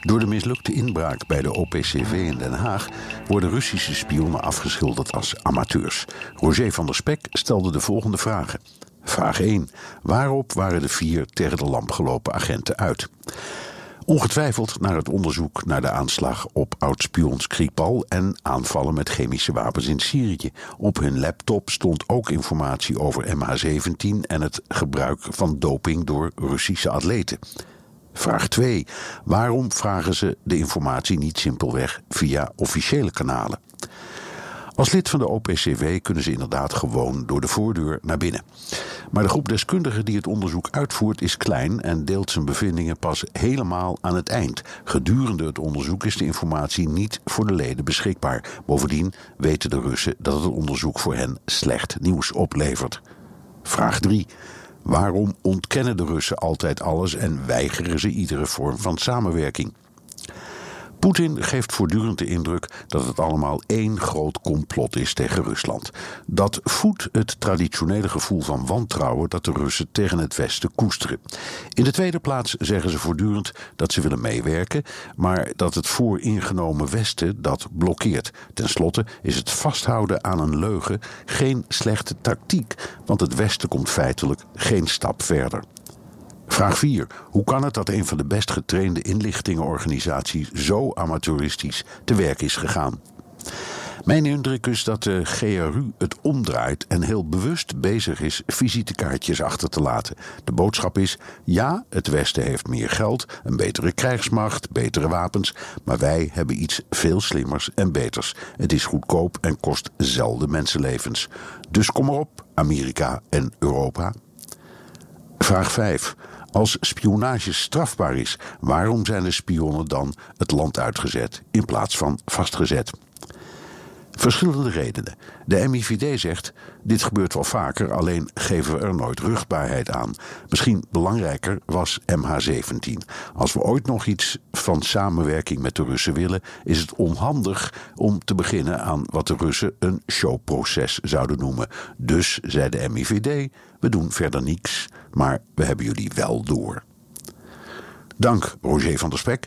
Door de mislukte inbraak bij de OPCV in Den Haag worden Russische spionnen afgeschilderd als amateurs. Roger van der Spek stelde de volgende vragen. Vraag 1. Waarop waren de vier tegen de lamp gelopen agenten uit? Ongetwijfeld naar het onderzoek naar de aanslag op oud-spion Skripal en aanvallen met chemische wapens in Syrië. Op hun laptop stond ook informatie over MH17 en het gebruik van doping door Russische atleten. Vraag 2. Waarom vragen ze de informatie niet simpelweg via officiële kanalen? Als lid van de OPCW kunnen ze inderdaad gewoon door de voordeur naar binnen. Maar de groep deskundigen die het onderzoek uitvoert is klein en deelt zijn bevindingen pas helemaal aan het eind. Gedurende het onderzoek is de informatie niet voor de leden beschikbaar. Bovendien weten de Russen dat het onderzoek voor hen slecht nieuws oplevert. Vraag 3. Waarom ontkennen de Russen altijd alles en weigeren ze iedere vorm van samenwerking? Poetin geeft voortdurend de indruk dat het allemaal één groot complot is tegen Rusland. Dat voedt het traditionele gevoel van wantrouwen dat de Russen tegen het Westen koesteren. In de tweede plaats zeggen ze voortdurend dat ze willen meewerken, maar dat het vooringenomen Westen dat blokkeert. Ten slotte is het vasthouden aan een leugen geen slechte tactiek, want het Westen komt feitelijk geen stap verder. Vraag 4. Hoe kan het dat een van de best getrainde inlichtingenorganisaties zo amateuristisch te werk is gegaan? Mijn indruk is dat de GRU het omdraait en heel bewust bezig is visitekaartjes achter te laten. De boodschap is: ja, het Westen heeft meer geld, een betere krijgsmacht, betere wapens, maar wij hebben iets veel slimmers en beters. Het is goedkoop en kost zelden mensenlevens. Dus kom erop, Amerika en Europa. Vraag 5. Als spionage strafbaar is, waarom zijn de spionnen dan het land uitgezet in plaats van vastgezet? Verschillende redenen. De MIVD zegt: dit gebeurt wel vaker, alleen geven we er nooit ruchtbaarheid aan. Misschien belangrijker was MH17. Als we ooit nog iets van samenwerking met de Russen willen, is het onhandig om te beginnen aan wat de Russen een showproces zouden noemen. Dus zei de MIVD: we doen verder niets, maar we hebben jullie wel door. Dank, Roger van der Spek.